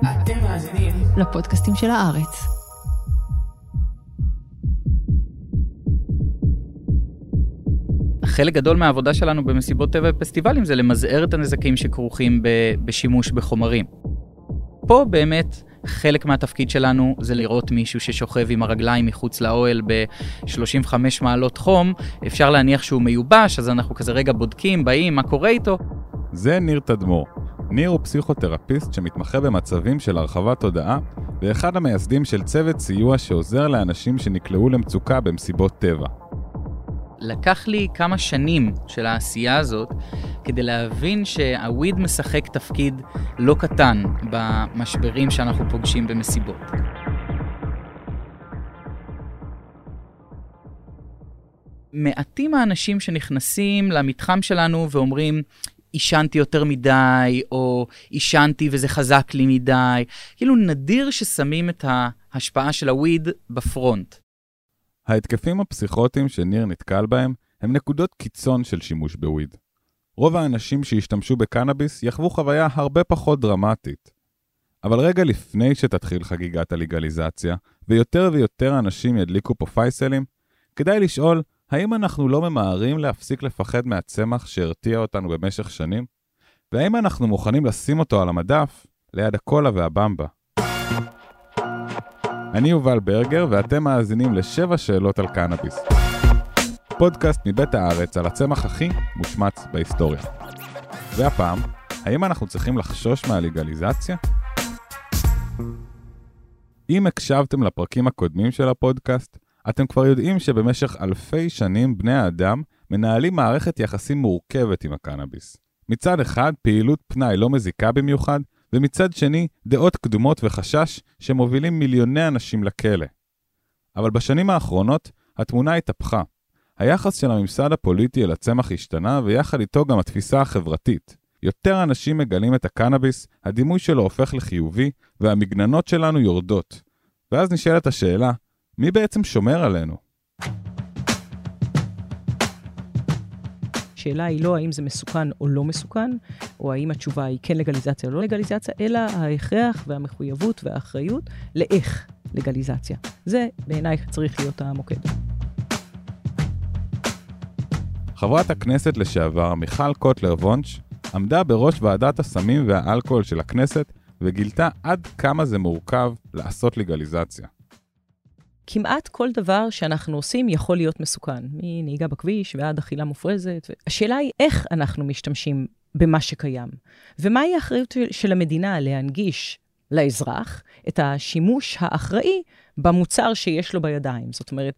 אתם מאזינים לפודקאסטים של הארץ. חלק גדול מהעבודה שלנו במסיבות טבע ופסטיבלים זה למזער את הנזקים שכרוכים בשימוש בחומרים. פה באמת חלק מהתפקיד שלנו זה לראות מישהו ששוכב עם הרגליים מחוץ לאוהל ב-35 מעלות חום, אפשר להניח שהוא מיובש, אז אנחנו כזה רגע בודקים, באים, מה קורה איתו. זה ניר תדמור. ניר הוא פסיכותרפיסט שמתמחה במצבים של הרחבת תודעה, ואחד המייסדים של צוות סיוע שעוזר לאנשים שנקלעו למצוקה במסיבות טבע. לקח לי כמה שנים של העשייה הזאת כדי להבין שהוויד משחק תפקיד לא קטן במשברים שאנחנו פוגשים במסיבות. מעטים האנשים שנכנסים למתחם שלנו ואומרים, עישנתי יותר מדי, או עישנתי וזה חזק לי מדי. כאילו נדיר ששמים את ההשפעה של הוויד בפרונט. ההתקפים הפסיכוטיים שניר נתקל בהם הם נקודות קיצון של שימוש בוויד. רוב האנשים שהשתמשו בקנאביס יחוו חוויה הרבה פחות דרמטית. אבל רגע לפני שתתחיל חגיגת הלגליזציה, ויותר ויותר אנשים ידליקו פה פייסלים, כדאי לשאול, האם אנחנו לא ממהרים להפסיק לפחד מהצמח שהרתיע אותנו במשך שנים? והאם אנחנו מוכנים לשים אותו על המדף ליד הקולה והבמבה? אני יובל ברגר, ואתם מאזינים לשבע שאלות על קנאביס. פודקאסט מבית הארץ על הצמח הכי מושמץ בהיסטוריה. והפעם, האם אנחנו צריכים לחשוש מהלגליזציה? אם הקשבתם לפרקים הקודמים של הפודקאסט, אתם כבר יודעים שבמשך אלפי שנים בני האדם מנהלים מערכת יחסים מורכבת עם הקנאביס. מצד אחד, פעילות פנאי לא מזיקה במיוחד, ומצד שני, דעות קדומות וחשש שמובילים מיליוני אנשים לכלא. אבל בשנים האחרונות, התמונה התהפכה. היחס של הממסד הפוליטי אל הצמח השתנה, ויחד איתו גם התפיסה החברתית. יותר אנשים מגלים את הקנאביס, הדימוי שלו הופך לחיובי, והמגננות שלנו יורדות. ואז נשאלת השאלה, מי בעצם שומר עלינו? השאלה היא לא האם זה מסוכן או לא מסוכן, או האם התשובה היא כן לגליזציה או לא לגליזציה, אלא ההכרח והמחויבות והאחריות לאיך לגליזציה. זה בעיניי צריך להיות המוקד. חברת הכנסת לשעבר מיכל קוטלר וונש עמדה בראש ועדת הסמים והאלכוהול של הכנסת וגילתה עד כמה זה מורכב לעשות לגליזציה. כמעט כל דבר שאנחנו עושים יכול להיות מסוכן, מנהיגה בכביש ועד אכילה מופרזת. השאלה היא איך אנחנו משתמשים במה שקיים, ומהי האחריות של המדינה להנגיש לאזרח את השימוש האחראי במוצר שיש לו בידיים. זאת אומרת,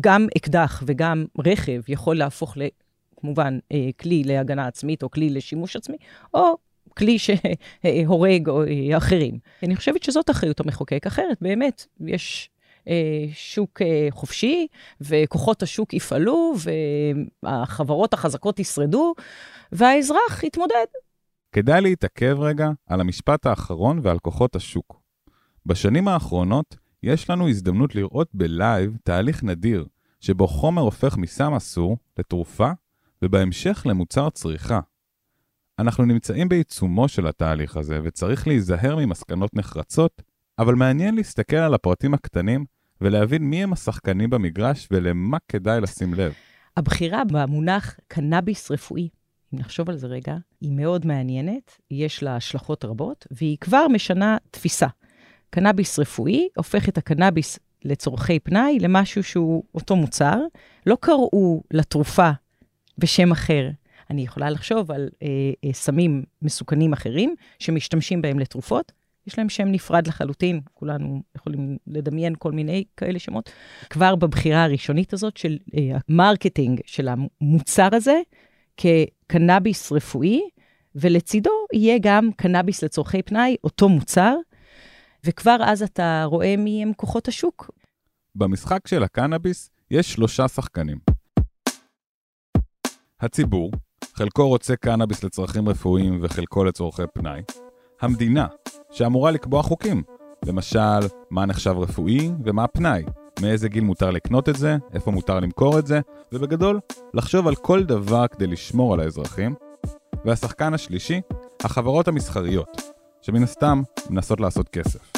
גם אקדח וגם רכב יכול להפוך, כמובן, אה, כלי להגנה עצמית או כלי לשימוש עצמי, או כלי שהורג או אה, אחרים. אני חושבת שזאת אחריות המחוקק. אחרת, באמת, יש שוק אה, חופשי, וכוחות השוק יפעלו, והחברות החזקות ישרדו, והאזרח יתמודד. כדאי להתעכב רגע על המשפט האחרון ועל כוחות השוק. בשנים האחרונות יש לנו הזדמנות לראות בלייב תהליך נדיר, שבו חומר הופך מסם אסור לתרופה, ובהמשך למוצר צריכה. אנחנו נמצאים בעיצומו של התהליך הזה, וצריך להיזהר ממסקנות נחרצות, אבל מעניין להסתכל על הפרטים הקטנים ולהבין מי הם השחקנים במגרש ולמה כדאי לשים לב. הבחירה במונח קנאביס רפואי, אם נחשוב על זה רגע, היא מאוד מעניינת, יש לה השלכות רבות, והיא כבר משנה תפיסה. קנאביס רפואי הופך את הקנאביס לצורכי פנאי למשהו שהוא אותו מוצר. לא קראו לתרופה בשם אחר. אני יכולה לחשוב על אה, אה, סמים מסוכנים אחרים שמשתמשים בהם לתרופות, יש להם שם נפרד לחלוטין, כולנו יכולים לדמיין כל מיני כאלה שמות. כבר בבחירה הראשונית הזאת של אה, ה marketing של המוצר הזה כקנאביס רפואי, ולצידו יהיה גם קנאביס לצורכי פנאי, אותו מוצר, וכבר אז אתה רואה מי הם כוחות השוק. במשחק של הקנאביס יש שלושה שחקנים. הציבור, חלקו רוצה קנאביס לצרכים רפואיים וחלקו לצורכי פנאי. המדינה, שאמורה לקבוע חוקים. למשל, מה נחשב רפואי ומה פנאי. מאיזה גיל מותר לקנות את זה, איפה מותר למכור את זה, ובגדול, לחשוב על כל דבר כדי לשמור על האזרחים. והשחקן השלישי, החברות המסחריות, שמן הסתם מנסות לעשות כסף.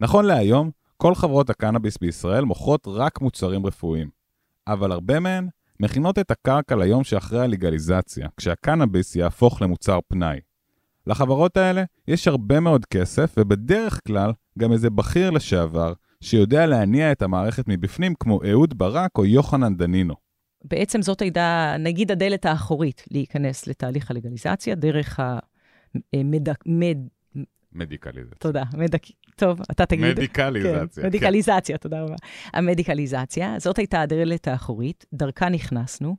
נכון להיום, כל חברות הקנאביס בישראל מוכרות רק מוצרים רפואיים, אבל הרבה מהן מכינות את הקרקע ליום שאחרי הלגליזציה, כשהקנאביס יהפוך למוצר פנאי. לחברות האלה יש הרבה מאוד כסף, ובדרך כלל גם איזה בכיר לשעבר, שיודע להניע את המערכת מבפנים, כמו אהוד ברק או יוחנן דנינו. בעצם זאת הייתה, נגיד, הדלת האחורית להיכנס לתהליך הלגליזציה, דרך המד... מד... מדיקליזציה. תודה, מדק... טוב, אתה תגיד. מדיקליזציה. כן, מדיקליזציה, תודה רבה. המדיקליזציה, זאת הייתה הדלת האחורית, דרכה נכנסנו,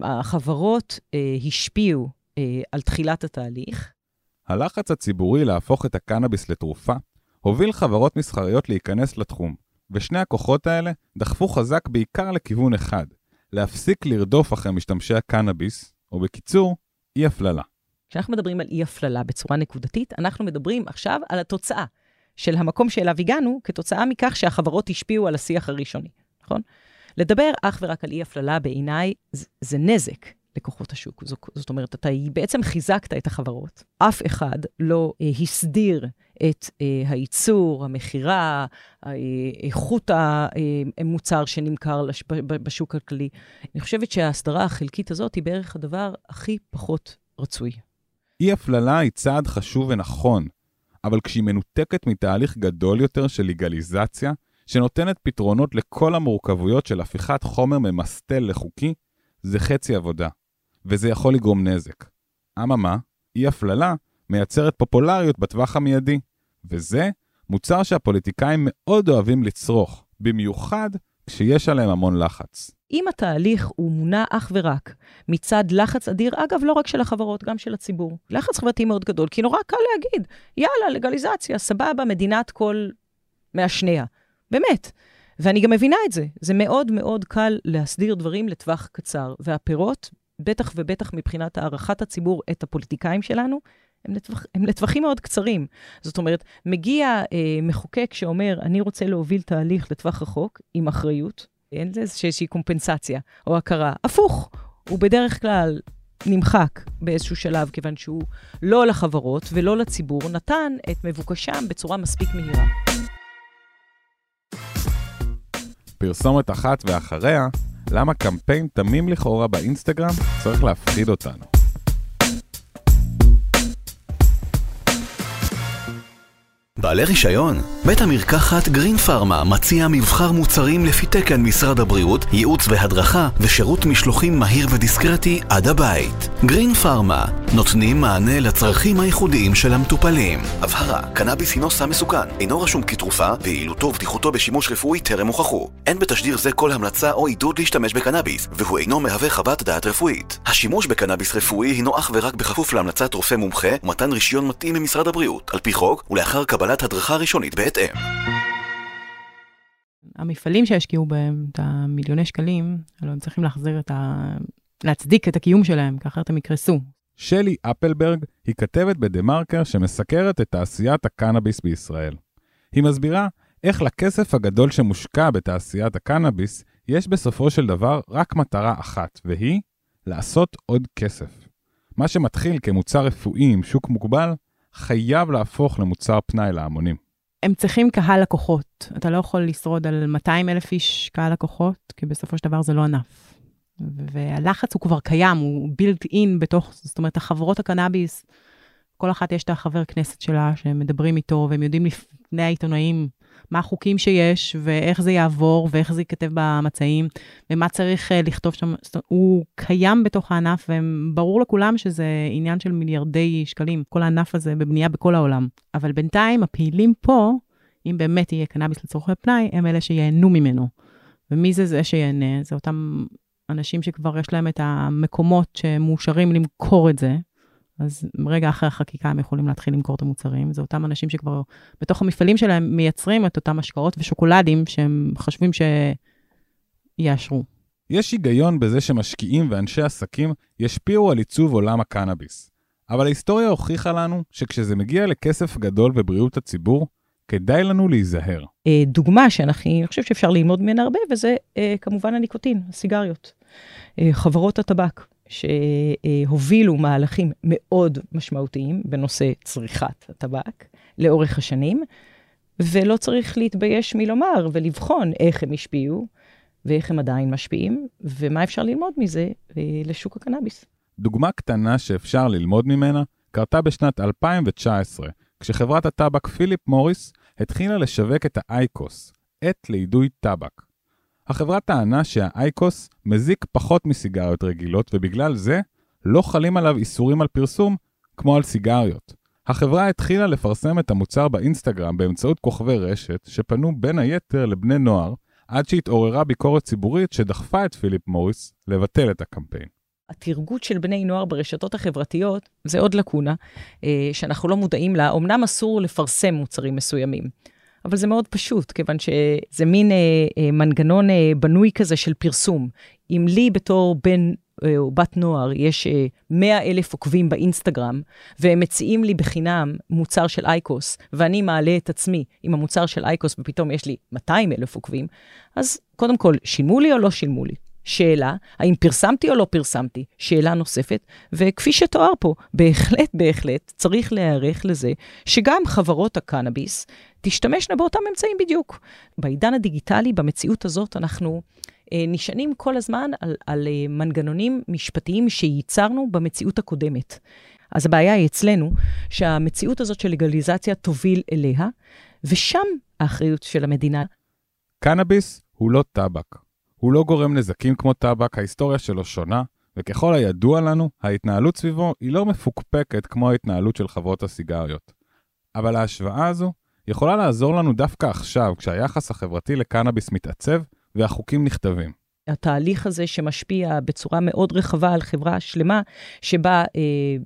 והחברות אה, השפיעו אה, על תחילת התהליך. הלחץ הציבורי להפוך את הקנאביס לתרופה הוביל חברות מסחריות להיכנס לתחום, ושני הכוחות האלה דחפו חזק בעיקר לכיוון אחד, להפסיק לרדוף אחרי משתמשי הקנאביס, או בקיצור, אי הפללה. כשאנחנו מדברים על אי הפללה בצורה נקודתית, אנחנו מדברים עכשיו על התוצאה של המקום שאליו הגענו, כתוצאה מכך שהחברות השפיעו על השיח הראשוני, נכון? לדבר אך ורק על אי הפללה בעיניי זה, זה נזק לכוחות השוק. זאת אומרת, אתה בעצם חיזקת את החברות. אף אחד לא אה, הסדיר את אה, הייצור, המכירה, אה, איכות המוצר שנמכר לש, בשוק הכללי. אני חושבת שההסדרה החלקית הזאת היא בערך הדבר הכי פחות רצוי. אי הפללה היא צעד חשוב ונכון, אבל כשהיא מנותקת מתהליך גדול יותר של לגליזציה, שנותנת פתרונות לכל המורכבויות של הפיכת חומר ממסטל לחוקי, זה חצי עבודה, וזה יכול לגרום נזק. אממה, אי הפללה מייצרת פופולריות בטווח המיידי, וזה מוצר שהפוליטיקאים מאוד אוהבים לצרוך, במיוחד כשיש עליהם המון לחץ. אם התהליך הוא מונע אך ורק מצד לחץ אדיר, אגב, לא רק של החברות, גם של הציבור. לחץ חברתי מאוד גדול, כי נורא קל להגיד, יאללה, לגליזציה, סבבה, מדינת כל מעשניה. באמת. ואני גם מבינה את זה. זה מאוד מאוד קל להסדיר דברים לטווח קצר, והפירות, בטח ובטח מבחינת הערכת הציבור את הפוליטיקאים שלנו, הם, לטווח, הם לטווחים מאוד קצרים. זאת אומרת, מגיע אה, מחוקק שאומר, אני רוצה להוביל תהליך לטווח רחוק, עם אחריות, אין לזה איזושהי קומפנסציה או הכרה. הפוך, הוא בדרך כלל נמחק באיזשהו שלב, כיוון שהוא לא לחברות ולא לציבור, נתן את מבוקשם בצורה מספיק מהירה. פרסומת אחת ואחריה, למה קמפיין תמים לכאורה באינסטגרם צריך להפחיד אותנו. בעלי רישיון? בית המרקחת גרין פארמה מציע מבחר מוצרים לפי תקן משרד הבריאות, ייעוץ והדרכה ושירות משלוחים מהיר ודיסקרטי עד הבית. גרין פארמה נותנים מענה לצרכים הייחודיים של המטופלים. הבהרה, קנאביס הינו סם מסוכן, אינו רשום כתרופה, ויעילותו ובטיחותו בשימוש רפואי טרם הוכחו. אין בתשדיר זה כל המלצה או עידוד להשתמש בקנאביס, והוא אינו מהווה חוות דעת רפואית. השימוש בקנאביס רפואי הינו אך ורק בכפוף להמלצת רופא מומחה ומתן רישיון מתאים ממשרד הבריאות, על פי חוק, ולאחר קבלת הדרכה ראשונית בהתאם. המפעלים שהשקיעו בהם את המיליוני שקלים, הלוא הם צריכים להחזיר את ה... להצדיק את הקיום שלהם, כי אחרת הם יקרסו. שלי אפלברג היא כתבת בדה-מרקר שמסקרת את תעשיית הקנאביס בישראל. היא מסבירה איך לכסף הגדול שמושקע בתעשיית הקנאביס, יש בסופו של דבר רק מטרה אחת, והיא לעשות עוד כסף. מה שמתחיל כמוצר רפואי עם שוק מוגבל, חייב להפוך למוצר פנאי להמונים. הם צריכים קהל לקוחות. אתה לא יכול לשרוד על 200 אלף איש קהל לקוחות, כי בסופו של דבר זה לא ענף. והלחץ הוא כבר קיים, הוא built in בתוך, זאת אומרת, החברות הקנאביס, כל אחת יש את החבר כנסת שלה שהם מדברים איתו, והם יודעים לפני העיתונאים מה החוקים שיש, ואיך זה יעבור, ואיך זה ייכתב במצעים, ומה צריך uh, לכתוב שם. הוא קיים בתוך הענף, וברור לכולם שזה עניין של מיליארדי שקלים, כל הענף הזה בבנייה בכל העולם. אבל בינתיים, הפעילים פה, אם באמת יהיה קנאביס לצורכי פנאי, הם אלה שייהנו ממנו. ומי זה זה שיהנה? זה אותם אנשים שכבר יש להם את המקומות שמאושרים למכור את זה, אז רגע אחרי החקיקה הם יכולים להתחיל למכור את המוצרים. זה אותם אנשים שכבר בתוך המפעלים שלהם מייצרים את אותם השקעות ושוקולדים שהם חושבים שיאשרו. יש היגיון בזה שמשקיעים ואנשי עסקים ישפיעו על עיצוב עולם הקנאביס. אבל ההיסטוריה הוכיחה לנו שכשזה מגיע לכסף גדול ובריאות הציבור, כדאי לנו להיזהר. אה, דוגמה שאני חושב שאפשר ללמוד ממנה הרבה, וזה אה, כמובן הניקוטין, הסיגריות. אה, חברות הטבק, שהובילו מהלכים מאוד משמעותיים בנושא צריכת הטבק לאורך השנים, ולא צריך להתבייש מלומר ולבחון איך הם השפיעו ואיך הם עדיין משפיעים, ומה אפשר ללמוד מזה אה, לשוק הקנאביס. דוגמה קטנה שאפשר ללמוד ממנה קרתה בשנת 2019, כשחברת הטבק פיליפ מוריס התחילה לשווק את האייקוס, עת לאידוי טבק. החברה טענה שהאייקוס מזיק פחות מסיגריות רגילות, ובגלל זה לא חלים עליו איסורים על פרסום כמו על סיגריות. החברה התחילה לפרסם את המוצר באינסטגרם באמצעות כוכבי רשת, שפנו בין היתר לבני נוער, עד שהתעוררה ביקורת ציבורית שדחפה את פיליפ מוריס לבטל את הקמפיין. התרגות של בני נוער ברשתות החברתיות זה עוד לקונה אה, שאנחנו לא מודעים לה. אמנם אסור לפרסם מוצרים מסוימים, אבל זה מאוד פשוט, כיוון שזה מין אה, אה, מנגנון אה, בנוי כזה של פרסום. אם לי בתור בן אה, או בת נוער יש 100 אה, אלף עוקבים באינסטגרם, והם מציעים לי בחינם מוצר של אייקוס, ואני מעלה את עצמי עם המוצר של אייקוס ופתאום יש לי 200 אלף עוקבים, אז קודם כל, שילמו לי או לא שילמו לי? שאלה, האם פרסמתי או לא פרסמתי? שאלה נוספת, וכפי שתואר פה, בהחלט, בהחלט, צריך להיערך לזה שגם חברות הקנאביס תשתמשנה באותם אמצעים בדיוק. בעידן הדיגיטלי, במציאות הזאת, אנחנו אה, נשענים כל הזמן על, על אה, מנגנונים משפטיים שייצרנו במציאות הקודמת. אז הבעיה היא אצלנו, שהמציאות הזאת של לגליזציה תוביל אליה, ושם האחריות של המדינה. קנאביס הוא לא טבק. הוא לא גורם נזקים כמו טבק, ההיסטוריה שלו שונה, וככל הידוע לנו, ההתנהלות סביבו היא לא מפוקפקת כמו ההתנהלות של חברות הסיגריות. אבל ההשוואה הזו יכולה לעזור לנו דווקא עכשיו, כשהיחס החברתי לקנאביס מתעצב והחוקים נכתבים. התהליך הזה שמשפיע בצורה מאוד רחבה על חברה שלמה, שבה אה,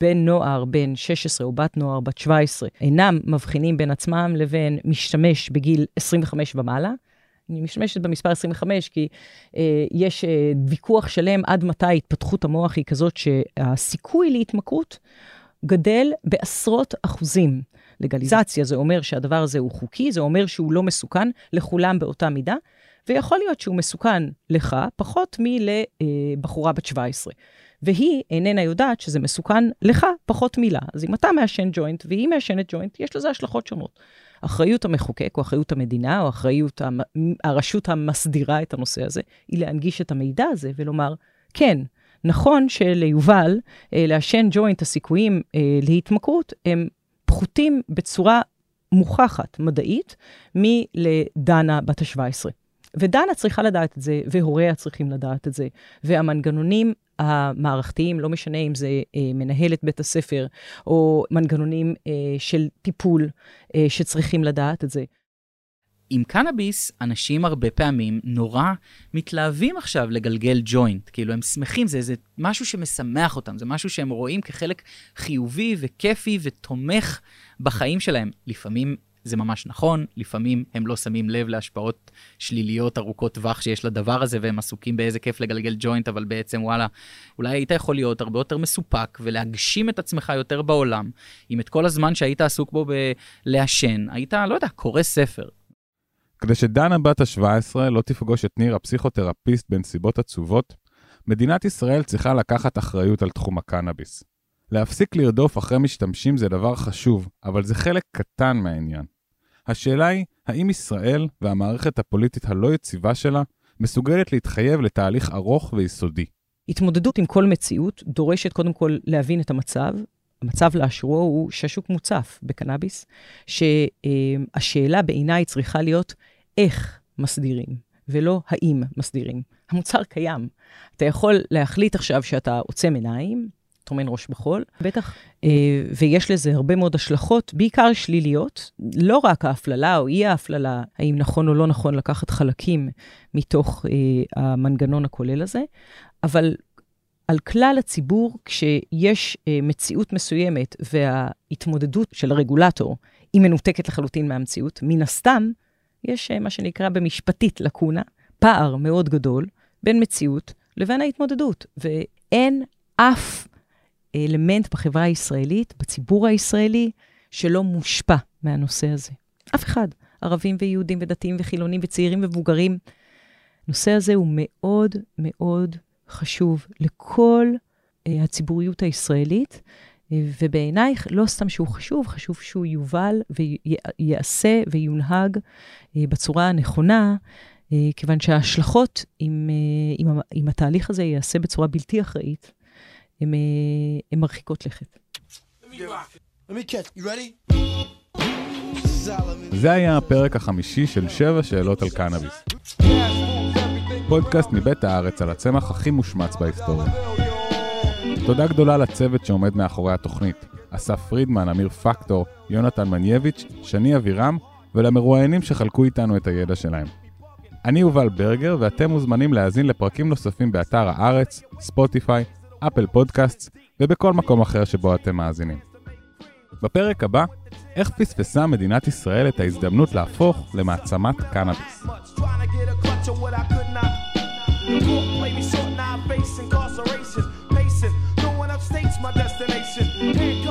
בן נוער, בן 16 או בת נוער, בת 17, אינם מבחינים בין עצמם לבין משתמש בגיל 25 ומעלה. אני משתמשת במספר 25 כי אה, יש אה, ויכוח שלם עד מתי התפתחות המוח היא כזאת שהסיכוי להתמכרות גדל בעשרות אחוזים. לגליזציה זה אומר שהדבר הזה הוא חוקי, זה אומר שהוא לא מסוכן לכולם באותה מידה, ויכול להיות שהוא מסוכן לך פחות מלבחורה בת 17. והיא איננה יודעת שזה מסוכן לך פחות מילה. אז אם אתה מעשן ג'וינט והיא מעשנת ג'וינט, יש לזה השלכות שונות. אחריות המחוקק, או אחריות המדינה, או אחריות המ... הרשות המסדירה את הנושא הזה, היא להנגיש את המידע הזה ולומר, כן, נכון שליובל, אה, לעשן ג'וינט, הסיכויים אה, להתמכרות הם פחותים בצורה מוכחת, מדעית, מלדנה בת ה-17. ודנה צריכה לדעת את זה, והוריה צריכים לדעת את זה, והמנגנונים המערכתיים, לא משנה אם זה אה, מנהלת בית הספר, או מנגנונים אה, של טיפול אה, שצריכים לדעת את זה. עם קנאביס, אנשים הרבה פעמים נורא מתלהבים עכשיו לגלגל ג'וינט. כאילו, הם שמחים, זה איזה משהו שמשמח אותם, זה משהו שהם רואים כחלק חיובי וכיפי ותומך בחיים שלהם. לפעמים זה ממש נכון, לפעמים הם לא שמים לב להשפעות שליליות ארוכות טווח שיש לדבר הזה, והם עסוקים באיזה כיף לגלגל ג'וינט, אבל בעצם וואלה, אולי היית יכול להיות הרבה יותר מסופק ולהגשים את עצמך יותר בעולם, אם את כל הזמן שהיית עסוק בו בלעשן, היית, לא יודע, קורא ספר. כדי שדנה בת ה-17 לא תפגוש את ניר הפסיכותרפיסט בנסיבות עצובות, מדינת ישראל צריכה לקחת אחריות על תחום הקנאביס. להפסיק לרדוף אחרי משתמשים זה דבר חשוב, אבל זה חלק קטן מהעניין. השאלה היא, האם ישראל והמערכת הפוליטית הלא יציבה שלה מסוגלת להתחייב לתהליך ארוך ויסודי? התמודדות עם כל מציאות דורשת קודם כל להבין את המצב. המצב לאשורו הוא שהשוק מוצף בקנאביס, שהשאלה בעיניי צריכה להיות איך מסדירים, ולא האם מסדירים. המוצר קיים. אתה יכול להחליט עכשיו שאתה עוצם עיניים, טומן ראש בחול, בטח, אה, ויש לזה הרבה מאוד השלכות, בעיקר שליליות, לא רק ההפללה או אי ההפללה, האם נכון או לא נכון לקחת חלקים מתוך אה, המנגנון הכולל הזה, אבל על כלל הציבור, כשיש אה, מציאות מסוימת וההתמודדות של הרגולטור היא מנותקת לחלוטין מהמציאות, מן הסתם, יש מה שנקרא במשפטית לקונה, פער מאוד גדול בין מציאות לבין ההתמודדות, ואין אף אלמנט בחברה הישראלית, בציבור הישראלי, שלא מושפע מהנושא הזה. אף אחד. ערבים ויהודים ודתיים וחילונים וצעירים ומבוגרים. הנושא הזה הוא מאוד מאוד חשוב לכל אה, הציבוריות הישראלית, אה, ובעינייך, לא סתם שהוא חשוב, חשוב שהוא יובל וייעשה ויונהג אה, בצורה הנכונה, אה, כיוון שההשלכות, אם, אה, אם התהליך הזה ייעשה בצורה בלתי אחראית, הן אה, מרחיקות לכת. זה היה הפרק החמישי של שבע שאלות על קנאביס. פודקאסט מבית הארץ על הצמח הכי מושמץ בהיסטוריה. תודה גדולה לצוות שעומד מאחורי התוכנית, אסף פרידמן, אמיר פקטור, יונתן מנייביץ', שני אבירם, ולמרואיינים שחלקו איתנו את הידע שלהם. אני יובל ברגר, ואתם מוזמנים להאזין לפרקים נוספים באתר הארץ, ספוטיפיי, אפל פודקאסט, ובכל מקום אחר שבו אתם מאזינים. בפרק הבא, איך פספסה מדינת ישראל את ההזדמנות להפוך למעצמת קנאביס. Handcuffed and back of a bus,